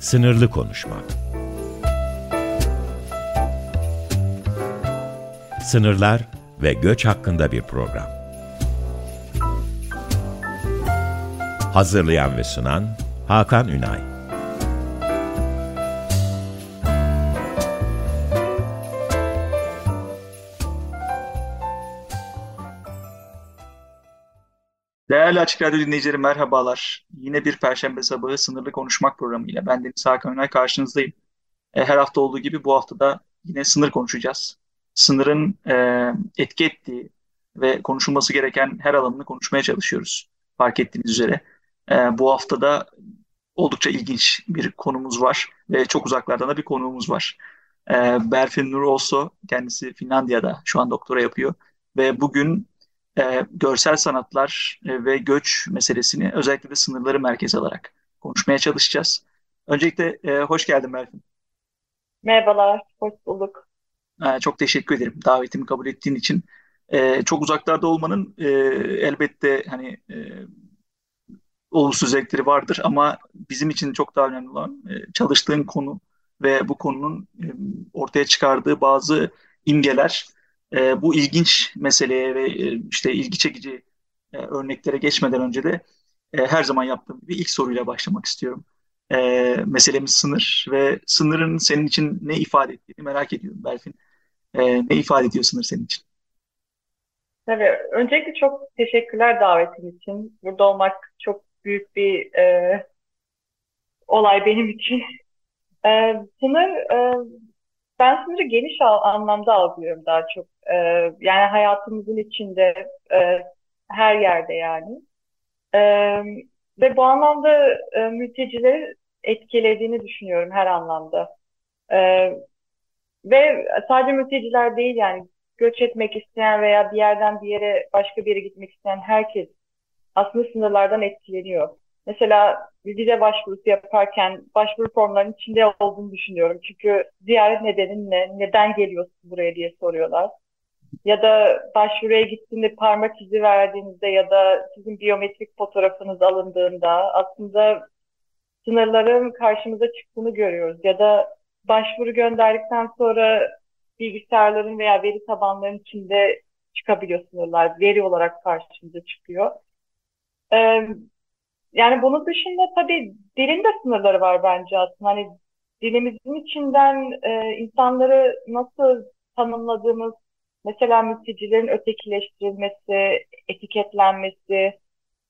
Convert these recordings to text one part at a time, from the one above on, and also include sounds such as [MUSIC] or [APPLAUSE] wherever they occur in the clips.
Sınırlı Konuşma Sınırlar ve göç hakkında bir program. Hazırlayan ve sunan Hakan Ünay Değerli Açık Radyo dinleyicileri merhabalar. Yine bir Perşembe sabahı sınırlı konuşmak programıyla ben Deniz Hakan Önay karşınızdayım. E, her hafta olduğu gibi bu hafta da yine sınır konuşacağız. Sınırın e, etki ettiği ve konuşulması gereken her alanını konuşmaya çalışıyoruz. Fark ettiğiniz üzere. E, bu hafta da oldukça ilginç bir konumuz var ve çok uzaklardan da bir konuğumuz var. E, Berfin Nur Olso, kendisi Finlandiya'da şu an doktora yapıyor ve bugün e, görsel sanatlar e, ve göç meselesini özellikle de sınırları merkez alarak konuşmaya çalışacağız. Öncelikle e, hoş geldin Melvin. Merhabalar, hoş bulduk. E, çok teşekkür ederim davetimi kabul ettiğin için. E, çok uzaklarda olmanın e, elbette hani e, olumsuz özellikleri vardır ama bizim için çok daha önemli olan e, çalıştığın konu ve bu konunun e, ortaya çıkardığı bazı imgeler e, bu ilginç meseleye ve e, işte ilgi çekici e, örneklere geçmeden önce de e, her zaman yaptığım bir ilk soruyla başlamak istiyorum. E, meselemiz sınır ve sınırın senin için ne ifade ettiğini merak ediyorum Berfin. E, ne ifade ediyor sınır senin için? Tabii. Öncelikle çok teşekkürler davetin için. Burada olmak çok büyük bir e, olay benim için. E, sınır, e, ben sınırı geniş anlamda algılıyorum daha çok. E, yani hayatımızın içinde, e, her yerde yani. E, ve bu anlamda e, mültecileri etkilediğini düşünüyorum her anlamda. E, ve sadece mülteciler değil yani göç etmek isteyen veya bir yerden bir yere başka bir yere gitmek isteyen herkes aslında sınırlardan etkileniyor. Mesela vize başvurusu yaparken başvuru formlarının içinde olduğunu düşünüyorum. Çünkü ziyaret nedenin ne, neden geliyorsun buraya diye soruyorlar. Ya da başvuruya gittiğinde parmak izi verdiğinizde ya da sizin biyometrik fotoğrafınız alındığında aslında sınırların karşımıza çıktığını görüyoruz. Ya da başvuru gönderdikten sonra bilgisayarların veya veri tabanlarının içinde çıkabiliyor sınırlar. Veri olarak karşımıza çıkıyor. Ee, yani bunun dışında tabii dilin de sınırları var bence aslında. Hani dilimizin içinden e, insanları nasıl tanımladığımız, mesela mültecilerin ötekileştirilmesi, etiketlenmesi,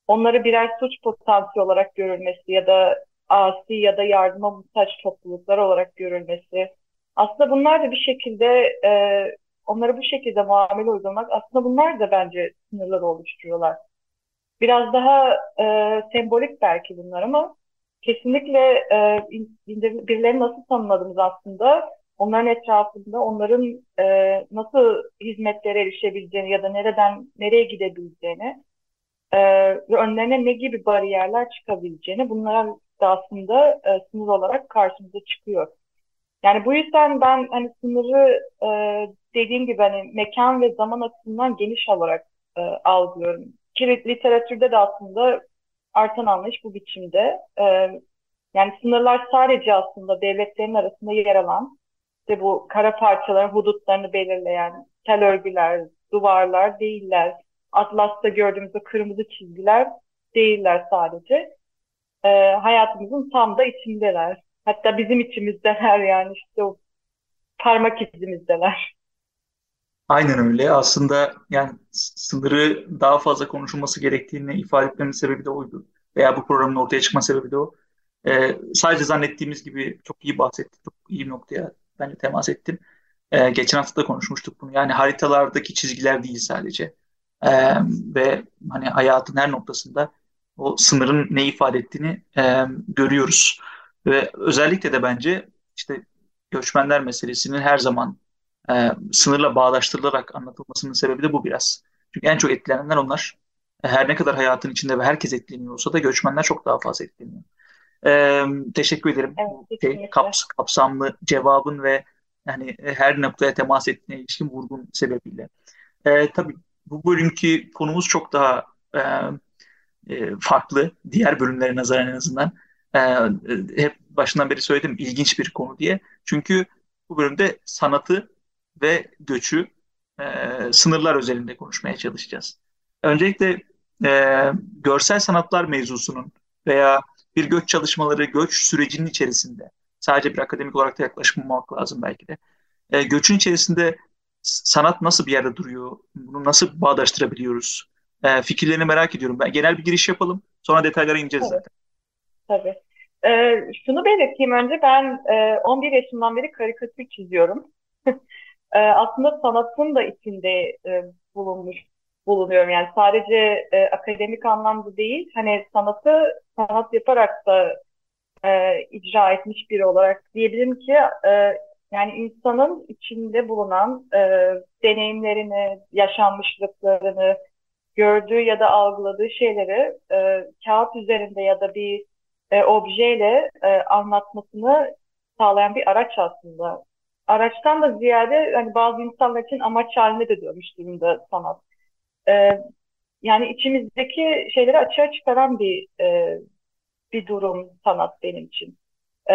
onları birer suç potansiyeli olarak görülmesi ya da asi ya da yardıma muhtaç topluluklar olarak görülmesi. Aslında bunlar da bir şekilde e, onlara bu şekilde muamele uygulamak aslında bunlar da bence sınırları oluşturuyorlar. Biraz daha e, sembolik belki bunlar ama kesinlikle e, birilerini nasıl tanımladığımız aslında onların etrafında onların e, nasıl hizmetlere erişebileceğini ya da nereden nereye gidebileceğini e, ve önlerine ne gibi bariyerler çıkabileceğini bunlar da aslında e, sınır olarak karşımıza çıkıyor. Yani bu yüzden ben hani sınırı e, dediğim gibi hani mekan ve zaman açısından geniş olarak e, algılıyorum ki literatürde de aslında artan anlayış bu biçimde. Ee, yani sınırlar sadece aslında devletlerin arasında yer alan işte bu kara parçaların hudutlarını belirleyen tel örgüler, duvarlar değiller. Atlas'ta gördüğümüz o kırmızı çizgiler değiller sadece. Ee, hayatımızın tam da içindeler. Hatta bizim içimizdeler yani işte o parmak izimizdeler. Aynen öyle. Aslında yani sınırı daha fazla konuşulması gerektiğini ifade etmemin sebebi de oydu. Veya bu programın ortaya çıkma sebebi de o. Ee, sadece zannettiğimiz gibi çok iyi bahsettik. Çok iyi bir noktaya bence temas ettim. Ee, geçen hafta da konuşmuştuk bunu. Yani haritalardaki çizgiler değil sadece. Ee, ve hani hayatın her noktasında o sınırın ne ifade ettiğini e, görüyoruz. Ve özellikle de bence işte göçmenler meselesinin her zaman e, sınırla bağdaştırılarak anlatılmasının sebebi de bu biraz. Çünkü en çok etkilenenler onlar. E, her ne kadar hayatın içinde ve herkes etkileniyor olsa da göçmenler çok daha fazla etkileniyor. E, teşekkür ederim. Evet, şey, kaps kapsamlı cevabın ve yani her noktaya temas ettiğine ilişkin vurgun sebebiyle. E, tabii bu bölümki konumuz çok daha e, e, farklı. Diğer bölümlere nazaran en azından. E, hep başından beri söyledim ilginç bir konu diye. Çünkü bu bölümde sanatı ve göçü e, sınırlar özelinde konuşmaya çalışacağız. Öncelikle e, görsel sanatlar mevzusunun veya bir göç çalışmaları, göç sürecinin içerisinde sadece bir akademik olarak da yaklaşmamak lazım belki de. E, göçün içerisinde sanat nasıl bir yerde duruyor? Bunu nasıl bağdaştırabiliyoruz? E, fikirlerini merak ediyorum. Ben genel bir giriş yapalım. Sonra detaylara ineceğiz Tabii. zaten. Tabii. Ee, şunu belirteyim önce ben e, 11 yaşından beri karikatür çiziyorum. [LAUGHS] e, aslında sanatın da içinde e, bulunmuş bulunuyorum. Yani sadece e, akademik anlamda değil, hani sanatı sanat yaparak da e, icra etmiş biri olarak diyebilirim ki e, yani insanın içinde bulunan e, deneyimlerini, yaşanmışlıklarını, gördüğü ya da algıladığı şeyleri e, kağıt üzerinde ya da bir e, objeyle e, anlatmasını sağlayan bir araç aslında. Araçtan da ziyade hani bazı insanlar için amaç haline de dönmüş durumda sanat. E, yani içimizdeki şeyleri açığa çıkaran bir e, bir durum sanat benim için. E,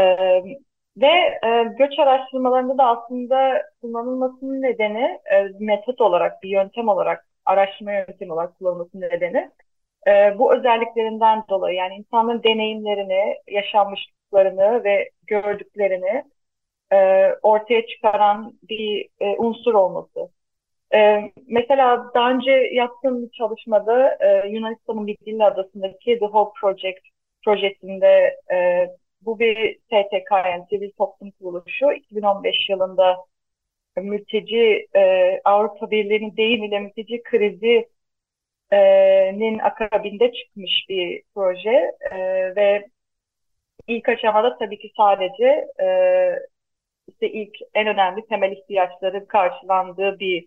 ve e, göç araştırmalarında da aslında kullanılmasının nedeni e, metot olarak, bir yöntem olarak, araştırma yöntemi olarak kullanılmasının nedeni e, bu özelliklerinden dolayı yani insanların deneyimlerini, yaşanmışlıklarını ve gördüklerini e, ortaya çıkaran bir e, unsur olması. E, mesela daha önce yaptığım bir çalışmada e, Yunanistan'ın dil adasındaki The Hope Project projesinde e, bu bir STK yani sivil toplum kuruluşu 2015 yılında mülteci e, Avrupa Birliği'nin deyimiyle mülteci krizi nin akabinde çıkmış bir proje e, ve ilk aşamada tabii ki sadece e, işte ilk en önemli temel ihtiyaçların karşılandığı bir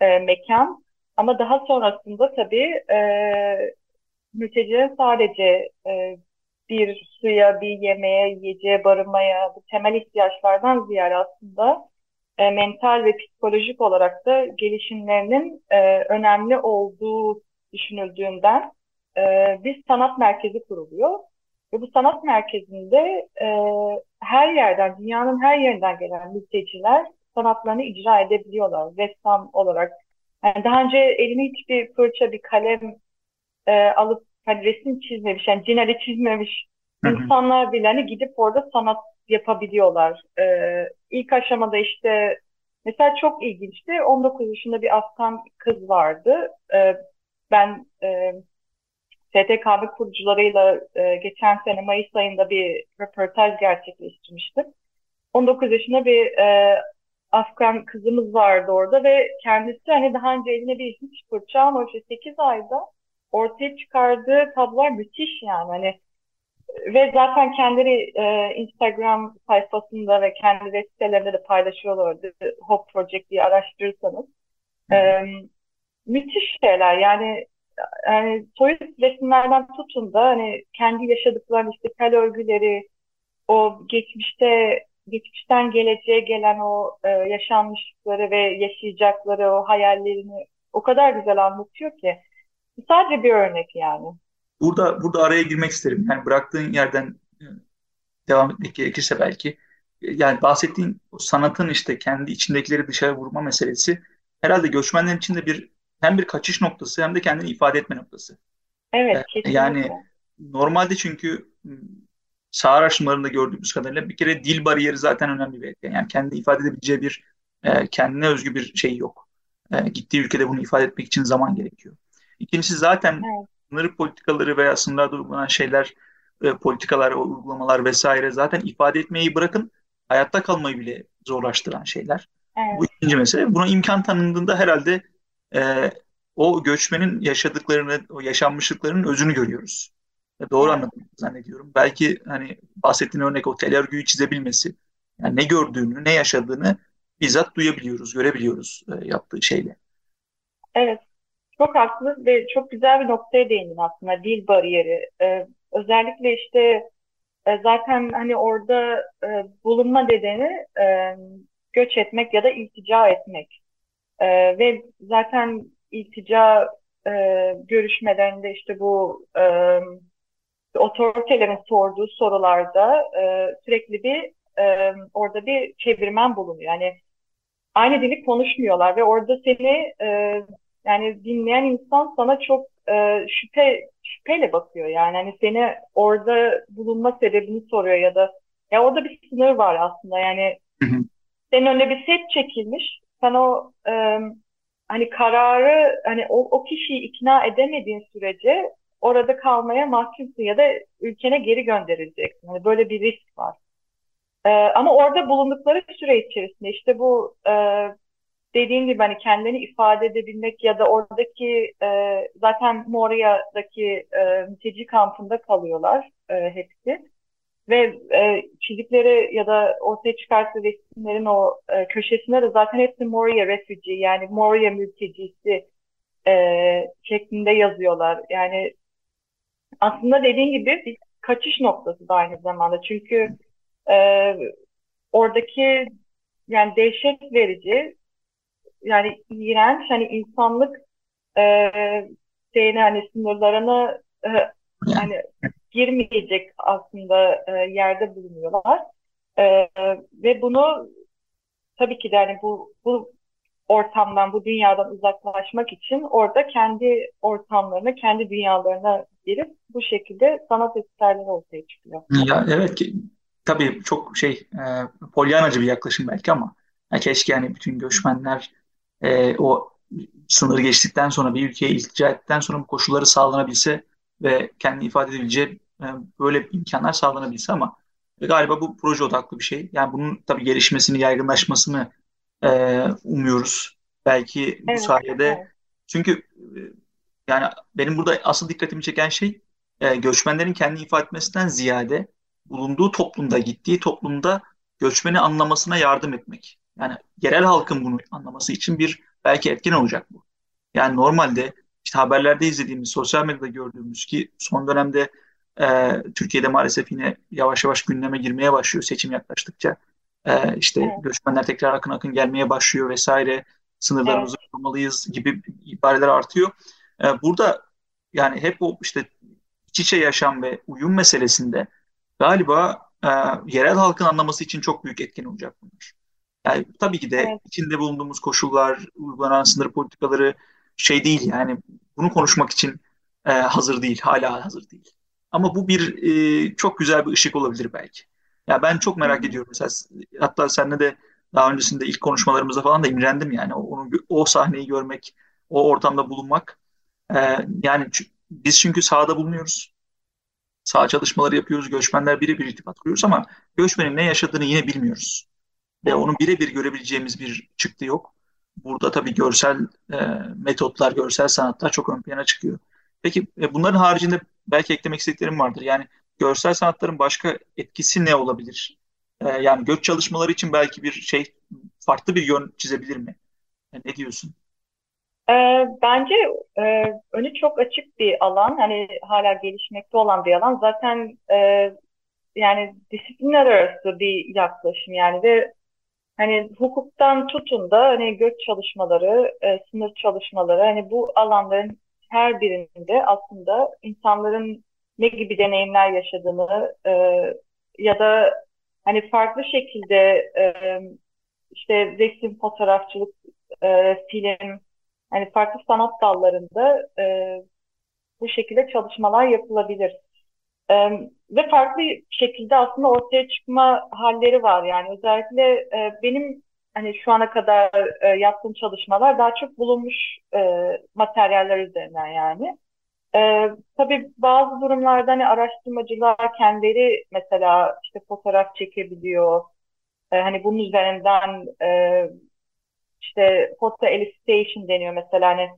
e, mekan ama daha sonrasında tabii e, mültecilerin sadece e, bir suya, bir yemeğe, yiyeceğe, barınmaya, bu temel ihtiyaçlardan ziyade aslında e, mental ve psikolojik olarak da gelişimlerinin e, önemli olduğu düşünüldüğünden e, bir sanat merkezi kuruluyor. Ve bu sanat merkezinde e, her yerden, dünyanın her yerinden gelen mülteciler sanatlarını icra edebiliyorlar. Ressam olarak. Yani daha önce elime hiçbir fırça, bir kalem e, alıp hani resim çizmemiş, yani cinali çizmemiş insanlar bile hani gidip orada sanat yapabiliyorlar. E, ilk aşamada işte mesela çok ilginçti. 19 yaşında bir Afgan kız vardı. E, ben e, STKB kurucularıyla e, geçen sene Mayıs ayında bir röportaj gerçekleştirmiştim. 19 yaşında bir e, Afgan kızımız vardı orada ve kendisi hani daha önce eline bir hiç fırça ama işte 8 ayda ortaya çıkardığı tablolar müthiş yani hani ve zaten kendileri e, Instagram sayfasında ve kendi web sitelerinde de paylaşıyorlardı. Hope Project diye araştırırsanız. E, müthiş şeyler yani yani soyut resimlerden tutun da hani kendi yaşadıkları işte tel örgüleri o geçmişte geçmişten geleceğe gelen o e, yaşanmışlıkları ve yaşayacakları o hayallerini o kadar güzel anlatıyor ki sadece bir örnek yani. Burada burada araya girmek isterim. Yani bıraktığın yerden e, devam etmek gerekirse belki e, yani bahsettiğin sanatın işte kendi içindekileri dışarı vurma meselesi herhalde göçmenler için de bir hem bir kaçış noktası hem de kendini ifade etme noktası. Evet, ee, kesinlikle. Yani normalde çünkü sağ araştırmalarında gördüğümüz kadarıyla bir kere dil bariyeri zaten önemli bir etken. Yani kendini ifade edebileceği bir e, kendine özgü bir şey yok. E, gittiği ülkede bunu ifade etmek için zaman gerekiyor. İkincisi zaten evet. sınır politikaları veya sınırlarda uygulanan şeyler, e, politikalar, uygulamalar vesaire zaten ifade etmeyi bırakın hayatta kalmayı bile zorlaştıran şeyler. Evet. Bu ikinci mesele. Buna imkan tanındığında herhalde e, o göçmenin yaşadıklarını, o yaşanmışlıklarının özünü görüyoruz. Doğru anladım zannediyorum. Belki hani bahsettiğin örnek o tel örgüyü çizebilmesi, yani ne gördüğünü, ne yaşadığını bizzat duyabiliyoruz, görebiliyoruz e, yaptığı şeyle. Evet, çok haklı ve çok güzel bir noktaya değindin aslında dil bariyeri. Ee, özellikle işte e, zaten hani orada e, bulunma nedeni e, göç etmek ya da iltica etmek. E, ve zaten iltica e, görüşmelerinde işte bu e, otoritelerin sorduğu sorularda e, sürekli bir e, orada bir çevirmen bulunuyor. Yani aynı dili konuşmuyorlar ve orada seni e, yani dinleyen insan sana çok e, şüphe şüpheyle bakıyor. Yani hani seni orada bulunma sebebini soruyor ya da ya orada bir sınır var aslında. Yani senin önüne bir set çekilmiş sen o e, hani kararı hani o, o kişiyi ikna edemediğin sürece orada kalmaya mahkumsun ya da ülkene geri gönderileceksin. Hani böyle bir risk var. Ee, ama orada bulundukları süre içerisinde işte bu e, dediğim gibi hani kendini ifade edebilmek ya da oradaki e, zaten Moria'daki e, mülteci kampında kalıyorlar e, hepsi. Ve e, çizdikleri ya da ortaya çıkarttığı resimlerin o e, köşesinde de zaten hepsi Moria refugee yani Moria mültecisi e, şeklinde yazıyorlar. Yani aslında dediğin gibi bir kaçış noktası da aynı zamanda. Çünkü e, oradaki yani dehşet verici yani iğrenç hani insanlık e, şeyine hani sınırlarına e, hani girmeyecek aslında e, yerde bulunuyorlar. E, ve bunu tabii ki de hani bu bu ortamdan, bu dünyadan uzaklaşmak için orada kendi ortamlarına, kendi dünyalarına girip bu şekilde sanat eserleri ortaya çıkıyor. Ya evet ki tabii çok şey e, polyanacı bir yaklaşım belki ama ya keşke yani bütün göçmenler e, o sınır geçtikten sonra bir ülkeye iltica ettikten sonra bu koşulları sağlanabilse ve kendi ifade edebileceği böyle imkanlar sağlanabilse ama galiba bu proje odaklı bir şey. Yani bunun tabii gelişmesini, yaygınlaşmasını e, umuyoruz. Belki bu Evet, sayede evet. çünkü e, yani benim burada asıl dikkatimi çeken şey e, göçmenlerin kendi ifade etmesinden ziyade bulunduğu toplumda, gittiği toplumda göçmeni anlamasına yardım etmek. Yani yerel halkın bunu anlaması için bir belki etken olacak bu. Yani normalde işte haberlerde izlediğimiz, sosyal medyada gördüğümüz ki son dönemde e, Türkiye'de maalesef yine yavaş yavaş gündeme girmeye başlıyor seçim yaklaştıkça. E, işte Evet, göçmenler tekrar akın akın gelmeye başlıyor vesaire. evet, Sınırlarımızı korumalıyız gibi ibareler artıyor. E, burada yani hep o işte iç içe yaşam ve uyum meselesinde galiba e, yerel halkın anlaması için çok büyük etken olacak bunlar. Yani tabii ki de evet. içinde bulunduğumuz koşullar, uygulanan sınır politikaları şey değil yani bunu konuşmak için e, hazır değil, hala hazır değil. Ama bu bir e, çok güzel bir ışık olabilir belki. Ya ben çok merak ediyorum mesela hatta seninle de daha öncesinde ilk konuşmalarımızda falan da imrendim yani onu o sahneyi görmek, o ortamda bulunmak. E, yani biz çünkü sahada bulunuyoruz. Saha çalışmaları yapıyoruz, göçmenler birebir irtibat kuruyoruz ama göçmenin ne yaşadığını yine bilmiyoruz ve onu birebir görebileceğimiz bir çıktı yok. Burada tabii görsel e, metotlar, görsel sanatlar çok ön plana çıkıyor. Peki e, bunların haricinde belki eklemek istediklerim vardır. Yani görsel sanatların başka etkisi ne olabilir? E, yani göç çalışmaları için belki bir şey farklı bir yön çizebilir mi? E, ne diyorsun? Bence e, önü çok açık bir alan. Hani hala gelişmekte olan bir alan. Zaten yani disiplinler arası bir yaklaşım yani ve hani hukuktan tutun da hani göç çalışmaları, e, sınır çalışmaları hani bu alanların her birinde aslında insanların ne gibi deneyimler yaşadığını e, ya da hani farklı şekilde e, işte resim, fotoğrafçılık, e, film hani farklı sanat dallarında e, bu şekilde çalışmalar yapılabilir. E, ve farklı şekilde aslında ortaya çıkma halleri var. Yani özellikle e, benim hani şu ana kadar e, yaptığım çalışmalar daha çok bulunmuş e, materyaller üzerinden yani. E, tabii bazı durumlarda hani araştırmacılar kendileri mesela işte fotoğraf çekebiliyor. E, hani bunun üzerinden e, işte photo elicitation deniyor mesela hani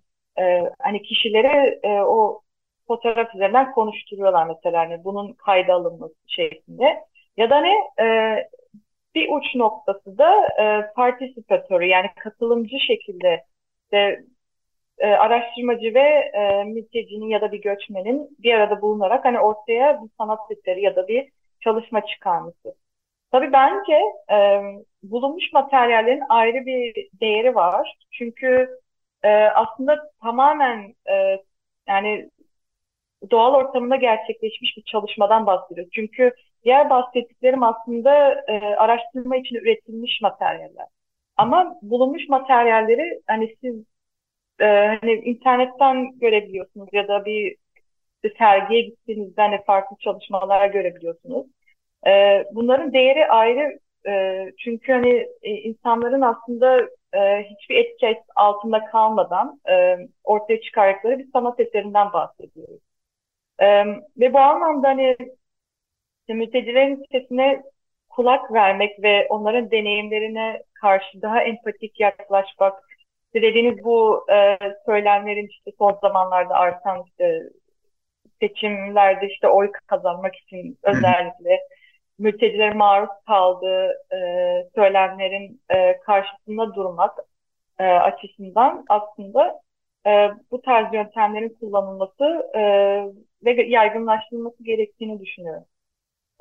e, hani kişilere e, o fotoğraf üzerinden konuşturuyorlar mesela hani bunun kayda alınması şeklinde. Ya da hani e, bir uç noktası da e, participatory yani katılımcı şekilde de e, araştırmacı ve e, mültecinin ya da bir göçmenin bir arada bulunarak hani ortaya bir sanat eseri ya da bir çalışma çıkarması. Tabii bence e, bulunmuş materyallerin ayrı bir değeri var. Çünkü e, aslında tamamen e, yani doğal ortamında gerçekleşmiş bir çalışmadan bahsediyoruz. Çünkü diğer bahsettiklerim aslında e, araştırma için üretilmiş materyaller. Ama bulunmuş materyalleri hani siz e, hani internetten görebiliyorsunuz ya da bir sergiye gittiğinizde hani farklı çalışmalar görebiliyorsunuz. E, bunların değeri ayrı e, çünkü hani e, insanların aslında e, hiçbir etki altında kalmadan e, ortaya çıkardıkları bir sanat eserinden bahsediyoruz. E, ve bu anlamda hani mültecilerin sesine kulak vermek ve onların deneyimlerine karşı daha empatik yaklaşmak, dediğiniz bu e, söylemlerin işte son zamanlarda artan işte seçimlerde işte oy kazanmak için özellikle mültecilerin maruz kaldığı e, söylemlerin e, karşısında durmak e, açısından aslında e, bu tarz yöntemlerin kullanılması e, ve yaygınlaştırılması gerektiğini düşünüyorum.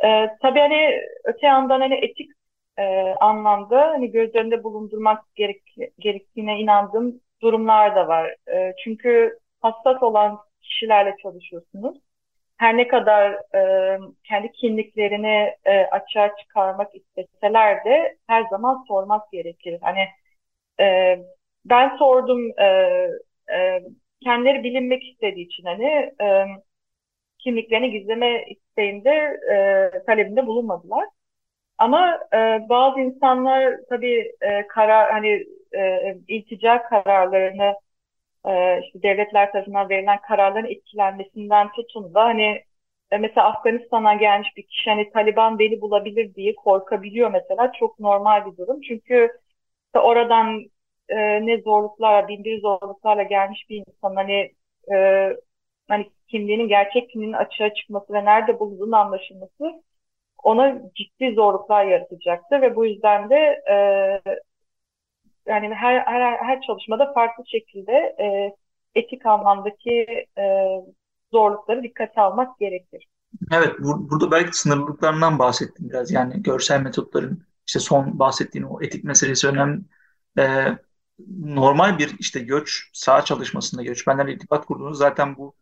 E, tabii hani öte yandan hani etik e, anlamda hani göz önünde bulundurmak gerek, gerektiğine inandığım durumlar da var. E, çünkü hassas olan kişilerle çalışıyorsunuz. Her ne kadar e, kendi kimliklerini e, açığa çıkarmak isteseler de her zaman sormak gerekir. Hani e, ben sordum e, e, kendileri bilinmek istediği için hani e, kimliklerini gizleme isteğinde e, talebinde bulunmadılar. Ama e, bazı insanlar tabii e, karar hani e, iltica kararlarını e, işte devletler tarafından verilen kararların etkilenmesinden tutun da hani e, mesela Afganistan'a gelmiş bir kişi hani Taliban beni bulabilir diye korkabiliyor mesela çok normal bir durum. Çünkü oradan e, ne zorluklarla, bin bir zorluklarla gelmiş bir insan hani e, hani kimliğinin gerçek kimliğinin açığa çıkması ve nerede bulunduğunun anlaşılması ona ciddi zorluklar yaratacaktı ve bu yüzden de e, yani her, her, her çalışmada farklı şekilde e, etik anlamdaki e, zorlukları dikkate almak gerekir. Evet, bu, burada belki sınırlılıklarından bahsettim biraz. Yani görsel metotların işte son bahsettiğin o etik meselesi önemli. Ee, normal bir işte göç, sağ çalışmasında göçmenlerle irtibat kurduğunuz zaten bu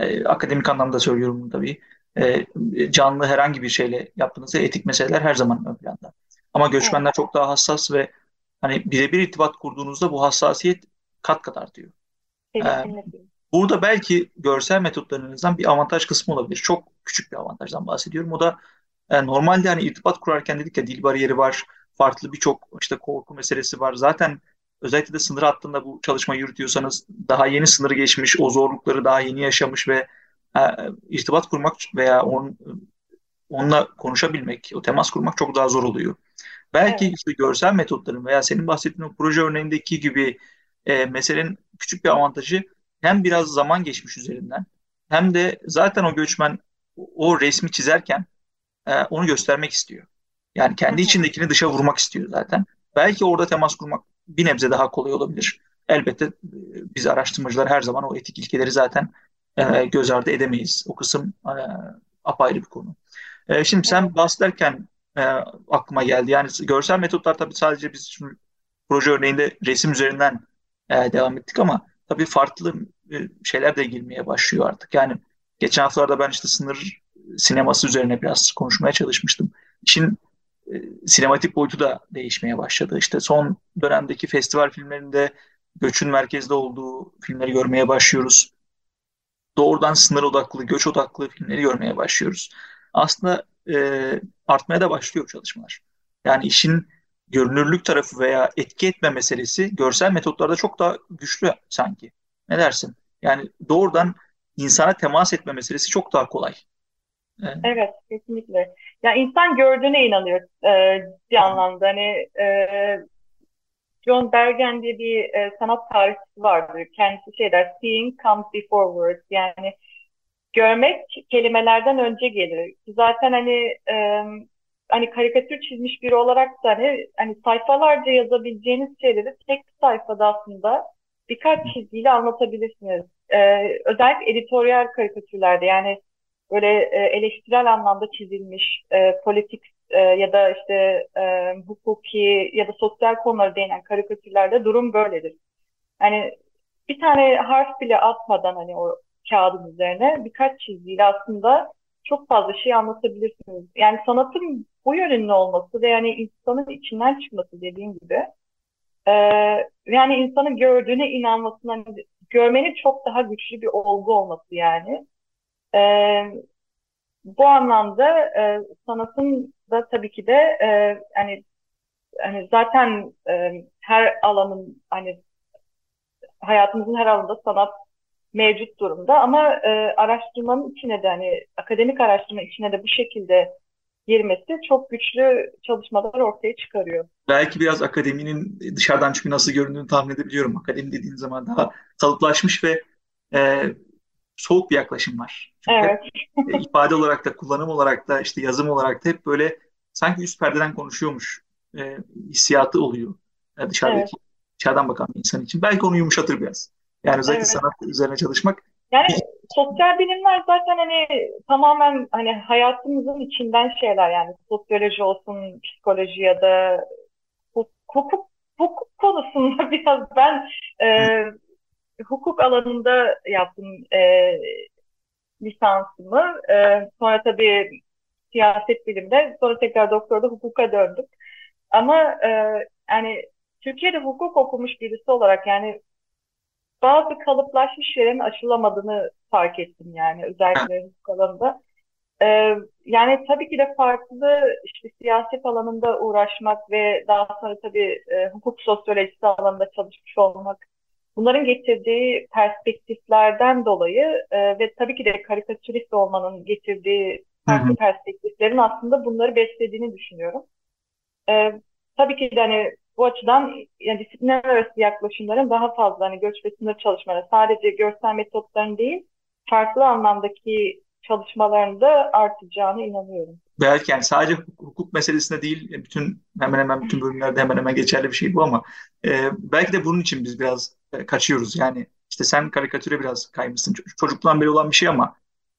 e, akademik anlamda söylüyorum bunu tabii. E, canlı herhangi bir şeyle yaptığınızda etik meseleler her zaman ön planda. Ama göçmenler evet. çok daha hassas ve hani birebir irtibat kurduğunuzda bu hassasiyet kat kat artıyor. Ee, burada belki görsel metotlarınızdan bir avantaj kısmı olabilir. Çok küçük bir avantajdan bahsediyorum. O da e, normalde hani irtibat kurarken dedik ya dil bariyeri var, farklı birçok işte korku meselesi var. Zaten özellikle de sınır hattında bu çalışmayı yürütüyorsanız daha yeni sınırı geçmiş, o zorlukları daha yeni yaşamış ve e, irtibat kurmak veya on, onunla konuşabilmek, o temas kurmak çok daha zor oluyor. Belki evet. işte görsel metotların veya senin bahsettiğin o proje örneğindeki gibi e, meselenin küçük bir avantajı hem biraz zaman geçmiş üzerinden hem de zaten o göçmen o resmi çizerken e, onu göstermek istiyor. Yani kendi içindekini dışa vurmak istiyor zaten. Belki orada temas kurmak bir nebze daha kolay olabilir. Elbette e, biz araştırmacılar her zaman o etik ilkeleri zaten e, göz ardı edemeyiz. O kısım e, apayrı bir konu. E, şimdi sen bahsederken e, aklıma geldi. Yani görsel metotlar tabii sadece biz şimdi proje örneğinde resim üzerinden e, devam ettik ama tabii farklı e, şeyler de girmeye başlıyor artık. Yani geçen haftalarda ben işte sınır sineması üzerine biraz konuşmaya çalışmıştım. İşin sinematik boyutu da değişmeye başladı. İşte son dönemdeki festival filmlerinde göçün merkezde olduğu filmleri görmeye başlıyoruz. Doğrudan sınır odaklı, göç odaklı filmleri görmeye başlıyoruz. Aslında e, artmaya da başlıyor çalışmalar. Yani işin görünürlük tarafı veya etki etme meselesi görsel metotlarda çok daha güçlü sanki. Ne dersin? Yani doğrudan insana temas etme meselesi çok daha kolay. Evet, kesinlikle. Ya insan gördüğüne inanıyor e, bir anlamda. Hani e, John Bergen diye bir e, sanat tarihçisi vardır. Kendisi şey der, seeing comes before words. Yani görmek kelimelerden önce gelir. Zaten hani e, hani karikatür çizmiş biri olarak da hani, hani sayfalarca yazabileceğiniz şeyleri tek bir sayfada aslında birkaç çizgiyle anlatabilirsiniz. E, özellikle editoryal karikatürlerde yani böyle e, eleştirel anlamda çizilmiş e, politik e, ya da işte e, hukuki ya da sosyal konulara değinen karikatürlerde durum böyledir. Hani bir tane harf bile atmadan hani o kağıdın üzerine birkaç çizgiyle aslında çok fazla şey anlatabilirsiniz. Yani sanatın bu yönünün olması ve yani insanın içinden çıkması dediğim gibi e, yani insanın gördüğüne inanmasına hani görmenin çok daha güçlü bir olgu olması yani. E, bu anlamda e, sanatın da tabii ki de e, hani hani zaten e, her alanın hani hayatımızın her alanında sanat mevcut durumda ama e, araştırmanın içine de hani akademik araştırma içine de bu şekilde girmesi çok güçlü çalışmalar ortaya çıkarıyor. Belki biraz akademinin dışarıdan çünkü nasıl göründüğünü tahmin edebiliyorum. Akademi dediğin zaman daha kalıplaşmış ve e, soğuk bir yaklaşım var. Çünkü evet. e, ifade olarak da kullanım olarak da işte yazım olarak da hep böyle sanki üst perdeden konuşuyormuş e, hissiyatı oluyor e, dışarıdaki evet. dışarıdan bakan bir insan için. Belki onu yumuşatır biraz. Yani özellikle evet. sanat üzerine çalışmak. Yani sosyal bilimler zaten hani tamamen hani hayatımızın içinden şeyler yani sosyoloji olsun, psikoloji ya da hukuk hukuk konusunda [LAUGHS] biraz ben e, hukuk alanında yaptım e, lisansımı. E, sonra tabii siyaset bilimde, sonra tekrar doktorda hukuka döndüm. Ama e, yani Türkiye'de hukuk okumuş birisi olarak yani bazı kalıplaşmış şeylerin aşılamadığını fark ettim yani özellikle hukuk alanında. Ee, yani tabii ki de farklı işte siyaset alanında uğraşmak ve daha sonra tabii e, hukuk sosyolojisi alanında çalışmış olmak bunların getirdiği perspektiflerden dolayı e, ve tabii ki de karikatürist olmanın getirdiği farklı perspektiflerin aslında bunları beslediğini düşünüyorum. E, tabii ki de hani bu açıdan yani disiplinler arası yaklaşımların daha fazla hani göç ve sınır çalışmaları sadece görsel metotların değil farklı anlamdaki çalışmalarında artacağını inanıyorum. Belki yani sadece hukuk meselesinde değil bütün hemen hemen bütün bölümlerde hemen hemen geçerli bir şey bu ama e, belki de bunun için biz biraz e, kaçıyoruz. Yani işte sen karikatüre biraz kaymışsın. Çocukluğun beri olan bir şey ama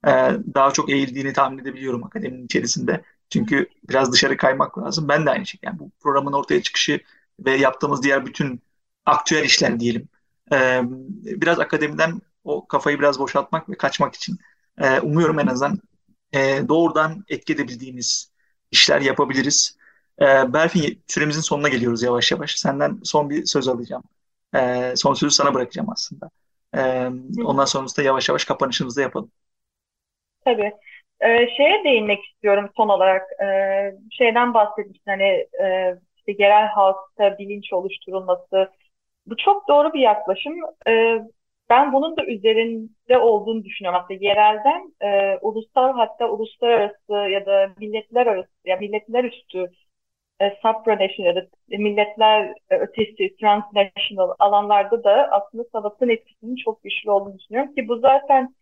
e, daha çok eğildiğini tahmin edebiliyorum akademinin içerisinde. Çünkü biraz dışarı kaymak lazım. Ben de aynı şey. Yani bu programın ortaya çıkışı ve yaptığımız diğer bütün aktüel işler diyelim. E, biraz akademiden o kafayı biraz boşaltmak ve kaçmak için. E, umuyorum en azından e, doğrudan etki edebildiğimiz işler yapabiliriz. E, Berfin süremizin sonuna geliyoruz yavaş yavaş. Senden son bir söz alacağım. E, son sözü sana bırakacağım aslında. E, ondan sonrasında yavaş yavaş kapanışımızı da yapalım. Tabii. Ee, şeye değinmek istiyorum son olarak. Ee, şeyden bahsetmiştin hani e, işte yerel halkta bilinç oluşturulması. Bu çok doğru bir yaklaşım. Ee, ben bunun da üzerinde olduğunu düşünüyorum. Aslında yerelden e, ulusal hatta uluslararası ya da milletler arası ya milletler üstü e, milletler ötesi transnational alanlarda da aslında sanatın etkisinin çok güçlü olduğunu düşünüyorum ki bu zaten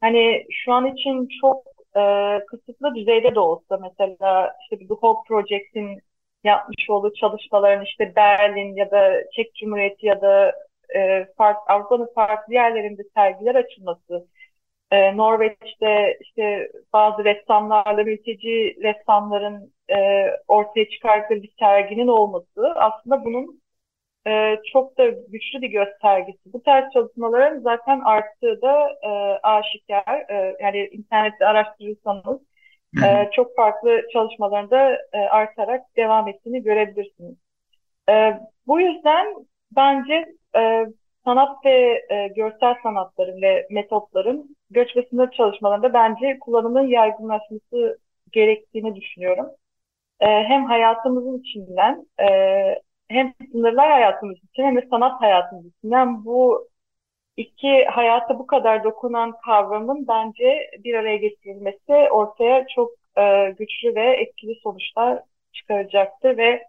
hani şu an için çok e, kısıtlı düzeyde de olsa mesela işte The Hope Project'in yapmış olduğu çalışmaların işte Berlin ya da Çek Cumhuriyeti ya da e, farklı, Avrupa'nın farklı yerlerinde sergiler açılması, e, Norveç'te işte bazı ressamlarla mülteci ressamların e, ortaya çıkarttığı bir serginin olması aslında bunun e, çok da güçlü bir göstergesi. Bu tarz çalışmaların zaten arttığı da e, aşikar. E, yani internette araştırırsanız e, çok farklı çalışmalarında e, artarak devam ettiğini görebilirsiniz. E, bu yüzden bence e, sanat ve e, görsel sanatların ve metotların göç ve sınır çalışmalarında bence kullanımın yaygınlaşması gerektiğini düşünüyorum. E, hem hayatımızın içinden e, hem sınırlar hayatımız için hem de sanat hayatımız içinden bu iki hayata bu kadar dokunan kavramın bence bir araya getirilmesi ortaya çok e, güçlü ve etkili sonuçlar çıkaracaktır ve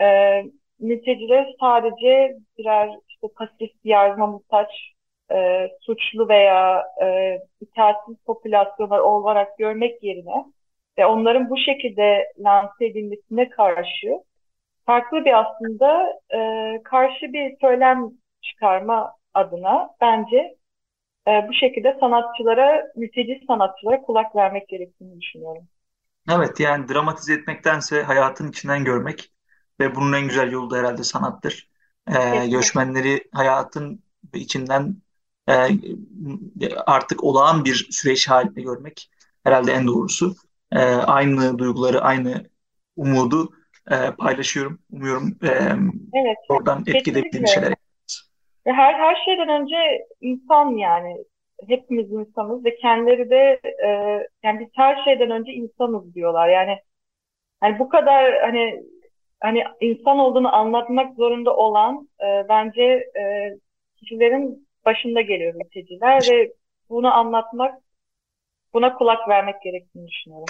e, mültecileri sadece birer işte pasif yardıma muhtaç e, suçlu veya e, itaatsiz popülasyonlar olarak görmek yerine ve onların bu şekilde lanse edilmesine karşı farklı bir aslında e, karşı bir söylem çıkarma adına bence e, bu şekilde sanatçılara, mülteci sanatçılara kulak vermek gerektiğini düşünüyorum. Evet yani dramatize etmektense hayatın içinden görmek ve bunun en güzel yolu da herhalde sanattır. E, göçmenleri hayatın içinden e, artık olağan bir süreç halinde görmek herhalde en doğrusu. E, aynı duyguları, aynı umudu e, paylaşıyorum. Umuyorum e, evet, oradan etkileyebildiğim şeyler her her şeyden önce insan yani hepimiz insanız ve kendileri de e, yani biz her şeyden önce insanız diyorlar. Yani hani bu kadar hani hani insan olduğunu anlatmak zorunda olan e, bence e, kişilerin başında geliyor mülteciler ve bunu anlatmak, buna kulak vermek gerektiğini düşünüyorum.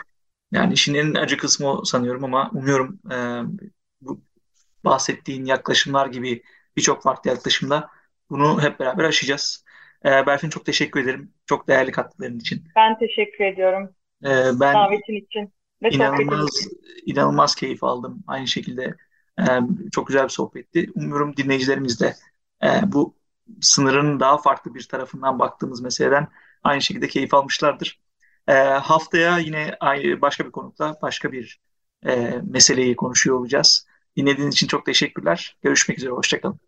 Yani işin en acı kısmı o sanıyorum ama umuyorum e, bu bahsettiğin yaklaşımlar gibi birçok farklı yaklaşımda bunu hep beraber aşacağız. E, Berfin çok teşekkür ederim. Çok değerli katkıların için. Ben teşekkür ediyorum. E, ben davetin için. Ve inanılmaz, inanılmaz keyif aldım. Aynı şekilde e, çok güzel bir sohbetti. Umuyorum dinleyicilerimiz de e, bu sınırın daha farklı bir tarafından baktığımız meseleden aynı şekilde keyif almışlardır. E, haftaya yine başka bir konukla başka bir e, meseleyi konuşuyor olacağız. Dinlediğiniz için çok teşekkürler. Görüşmek üzere. Hoşçakalın.